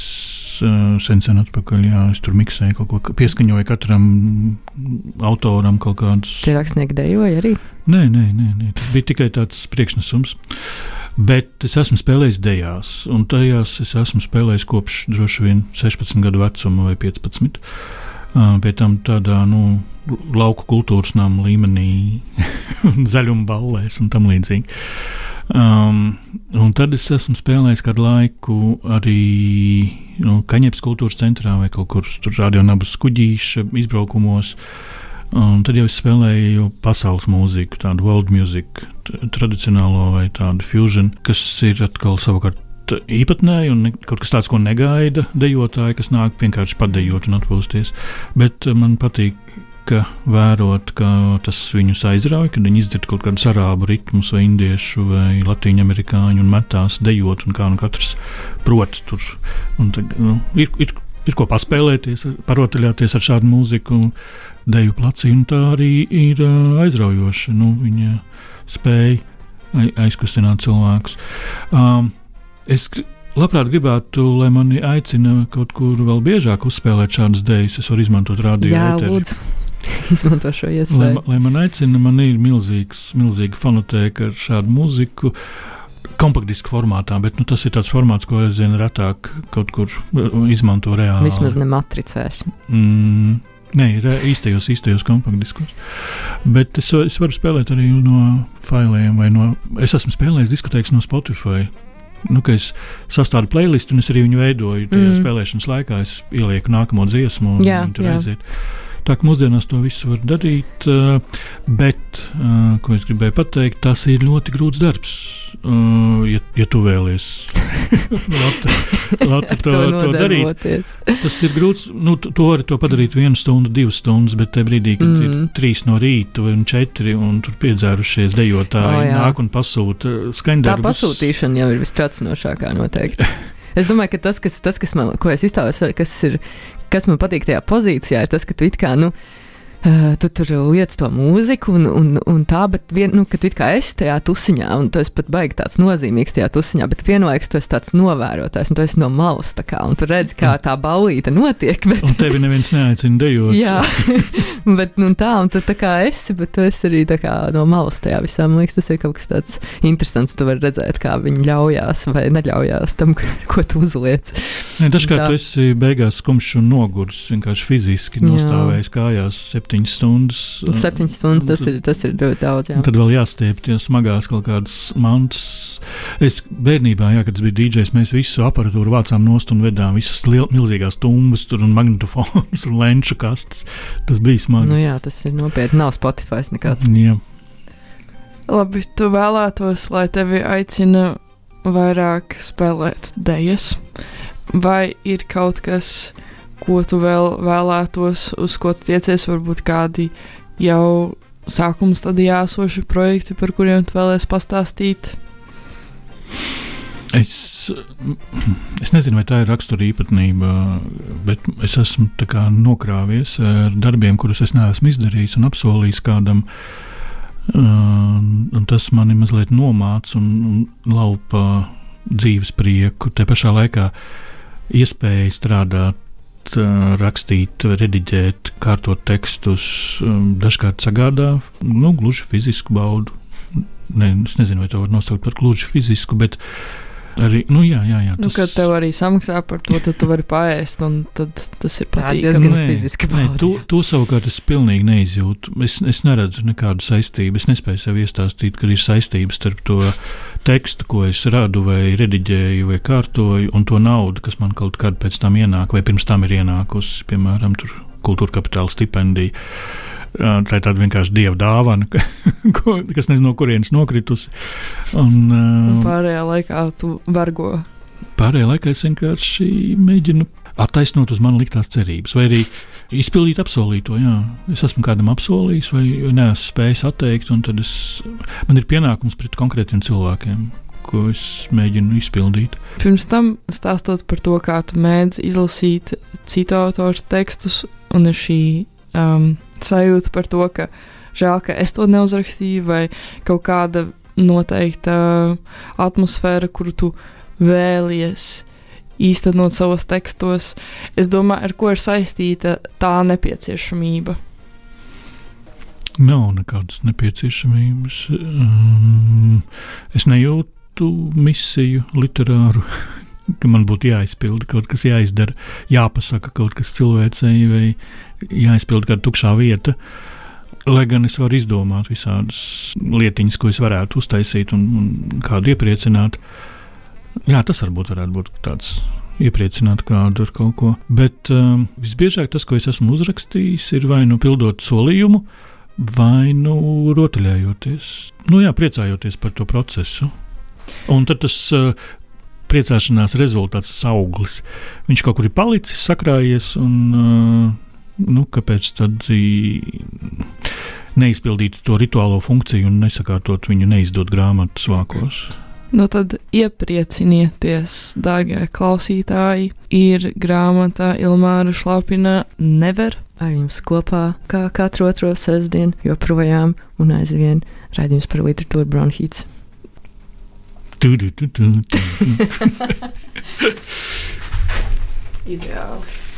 Uh, sen, sen atpakaļ, jā, es tur miksēju kaut ko, pieskaņoju katram autoram kaut kādus. Tie rakstnieki dejoja arī. Nē, nē, nē, nē, tas bija tikai tāds priekšnesums. Bet es esmu spēlējis dejās, un tajās es esmu spēlējis kopš droši vien 16 gadu vecuma vai 15. Uh, pēc tam tādā nu, lauku kultūras nama līmenī, zaļuma ballēs un tam līdzīgi. Um, un tad es esmu spēlējis kādu laiku arī nu, Kaņepes kultūras centrā vai kaut kur tur radionabas kuģīša izbraukumos. Un tad jau es spēlēju pasaules mūziku, tādu world music, tradicionālo vai tādu fusion, kas ir atkal savukārt īpatnēji un kaut kas tāds, ko negaida dejotāji, kas nāk vienkārši padejot un atpūsties. Bet man patīk vērot, ka tas viņus aizrauja, kad viņi izdzird kaut kādus arābu ritmus, vai indiešu, vai latīņu amerikāņu, un metās dejot, un kā nu katrs prot tur. Un, nu, ir, ir, ir ko paspēlēties, parotaļāties ar šādu mūziku, deju placī, un tā arī ir aizraujoša. Nu, viņa spēja aizkustināt cilvēkus. Um, es labprāt gribētu, lai mani aicina kaut kur vēl biežāk uzspēlēt šādas dejas. Es varu izmantot radio. Lūdzu. Izmanto šo Lai, iespēju. lai man aicina, man ir milzīgs, milzīga fonotēka ar šādu mūziku. Kompaktdiska formātā, bet nu, tas ir tāds formāts, ko es zinu, retāk kaut kur uh, izmanto reāli. Vismaz ne matricēs. Mm, nē, re, īstajos, īstajos kompaktdiskos. Bet es, es varu spēlēt arī no failiem, vai no. Es esmu spēlējis diskotēkas no Spotify. Nu, es sastādu playlistu, un es arī viņu veidoju. Tajā Mm. spēlēšanas laikā es ielieku nākamo dziesmu, un Jā, viņi tur jā. aiziet. Tā kā mūsdienās to visu var darīt, uh, bet, uh, ko es gribēju pateikt, tas ir ļoti grūts darbs. Uh, ja, ja tu vēlies Lotte, to, to darīt. Tas ir grūts. Nu, to var to padarīt vienu stundu, divas stundas, bet tajā brīdī, kad mm. ir trīs no rīta un četri, un tur piedzērušies dejotāji, oh, nāk un pasūta Tā skaņdarbus. pasūtīšana jau ir vistracinošākā noteikti. Es domāju, ka tas, kas, tas, kas man, ko es iztēlos, kas, ir, kas man patīk tajā pozīcijā, ir tas, ka tu it kā, nu, Uh, tu tur liec to mūziku, un, un, un tā, bet vien, nu, tu kā esi tajā tusiņā, un tu esi pat baigi tāds nozīmīgs tajā tusiņā, bet vienlaikus tu esi tāds novērotājs, un tu esi no malas, tā kā, un tu redzi, kā tā baulīte notiek, bet, Un tevi neviens neaicina dejot. jā, bet, nu, tā, un tu tā kā esi, bet tu esi arī tā kā no malas tajā visā, man liekas, tas ir kaut kas tāds interesants, tu vari redzēt, kā viņi ļaujās vai neļaujās tam, ko tu uzliec. Ne, dažkārt Tā. tu esi beigās skumjš un noguris, vienkārši fiziski Jā. nostājis kājās septiņas stundas. Un Septiņas stundas tas ir, tas ir ļoti daudz, jā. Tad vēl jāstiep tie smagās kaut kādas mantas. Es bērnībā, jā, kad es biju DJs, mēs visu aparatūru vācām nost un vedām visas liel, milzīgās tumbas, tur un magnetofons un lenču kastes. Tas bija smagi. Nu jā, tas ir nopietni. Nav Spotify nekāds. Jā. Labi, tu vēlētos, lai tevi aicina vairāk spēlēt dēļas, vai ir kaut kas, ko tu vēl vēlētos, uz ko tu tiecies, varbūt kādi jau sākuma stadijā esoši projekti, par kuriem tu vēlēsies pastāstīt? Es, es nezinu, vai tā ir rakstura īpatnība, bet es esmu nokrāvies ar darbiem, kurus es neesmu izdarījis un apsolījis kādam. Un, tas mani mazliet nomāca un, laupa dzīves prieku. Te pašā laikā iespēja strādāt, rakstīt, rediģēt, kārtot tekstus, um, dažkārt sagādā nu, gluži fizisku baudu. Ne, es nezinu, vai to var nosaukt par gluži fizisku, bet arī, nu, jā, jā, jā Nu, kad tev arī samaksā par to, tad tu vari paēst, un tad tas ir patīkami. diezgan Nē, fiziski nē, bauda. to, to savukārt es pilnīgi neizjūtu. Es, es neredzu nekādu saistību. Es nespēju sev iestāstīt, ka ir saistības starp to tekstu, ko es radu, vai rediģēju, vai kārtoju, un to naudu, kas man kaut kad pēc tam ienāk, vai pirms tam ir ienākusi, piemēram, kultūra kapitāla stipendija. Tā ir tāda vienkārši dieva dāvana, ka- ko- kas nezinu, no kurienes nokritusi. Un, Un pārējā laikā tu vergo. Pārējā laikā es vienkārši mēģinu attaisnot uz mani liktās cerības, vai arī izpildīt apsolīto. Jā. Es esmu kādam apsolījis, vai neesmu spējis atteikt, un tad es, man ir pienākums pret konkrētiem cilvēkiem. Ko es mēģinu izpildīt. Pirms tam stāstot par to, kā tu mēdz izlasīt citu autoru tekstus, un ir šī um, sajūta par to, ka žēl, ka es to neuzrakstīju, vai kaut kāda noteikta atmosfēra, kuru tu vēlies īstenot savos tekstos. Es domāju, ar ko ir saistīta tā nepieciešamība. Nav nekādas nepieciešamības. Um, es nejūtu misiju literāru, ka man būtu jāizpilda kaut kas, jāizdara, jāpasaka kaut kas cilvēcei, vai jāizpilda kāda tukšā vieta. Lai gan es varu izdomāt visādas lietiņas, ko es varētu uztaisīt un, un kādu iepriecināt. Jā, tas varbūt varētu būt tāds iepriecināt kādu ar kaut ko. Bet um, visbiežāk tas, ko es esmu uzrakstījis, ir vai nu pildot solījumu, vai nu rotaļējoties. Nu, jā, priecājoties par to procesu. Un tad tas uh, priecāšanās rezultāts, tas auglis, viņš kaut kur ir palicis, sakrājies. Un, uh, nu, kāpēc tad neizpildīt to rituālo funkciju un nesakārtot viņu, neizdot grāmatas vākos? Nu tad iepriecinieties, dārgie klausītāji. Ir grāmata Ilmāra Šlapina Never. Ar jums kopā, kā katru otro sestdienu, joprojām un aizvien raidījums par literatūru bronhīts. Tu, tu, tu, tu, tu. Ideāli.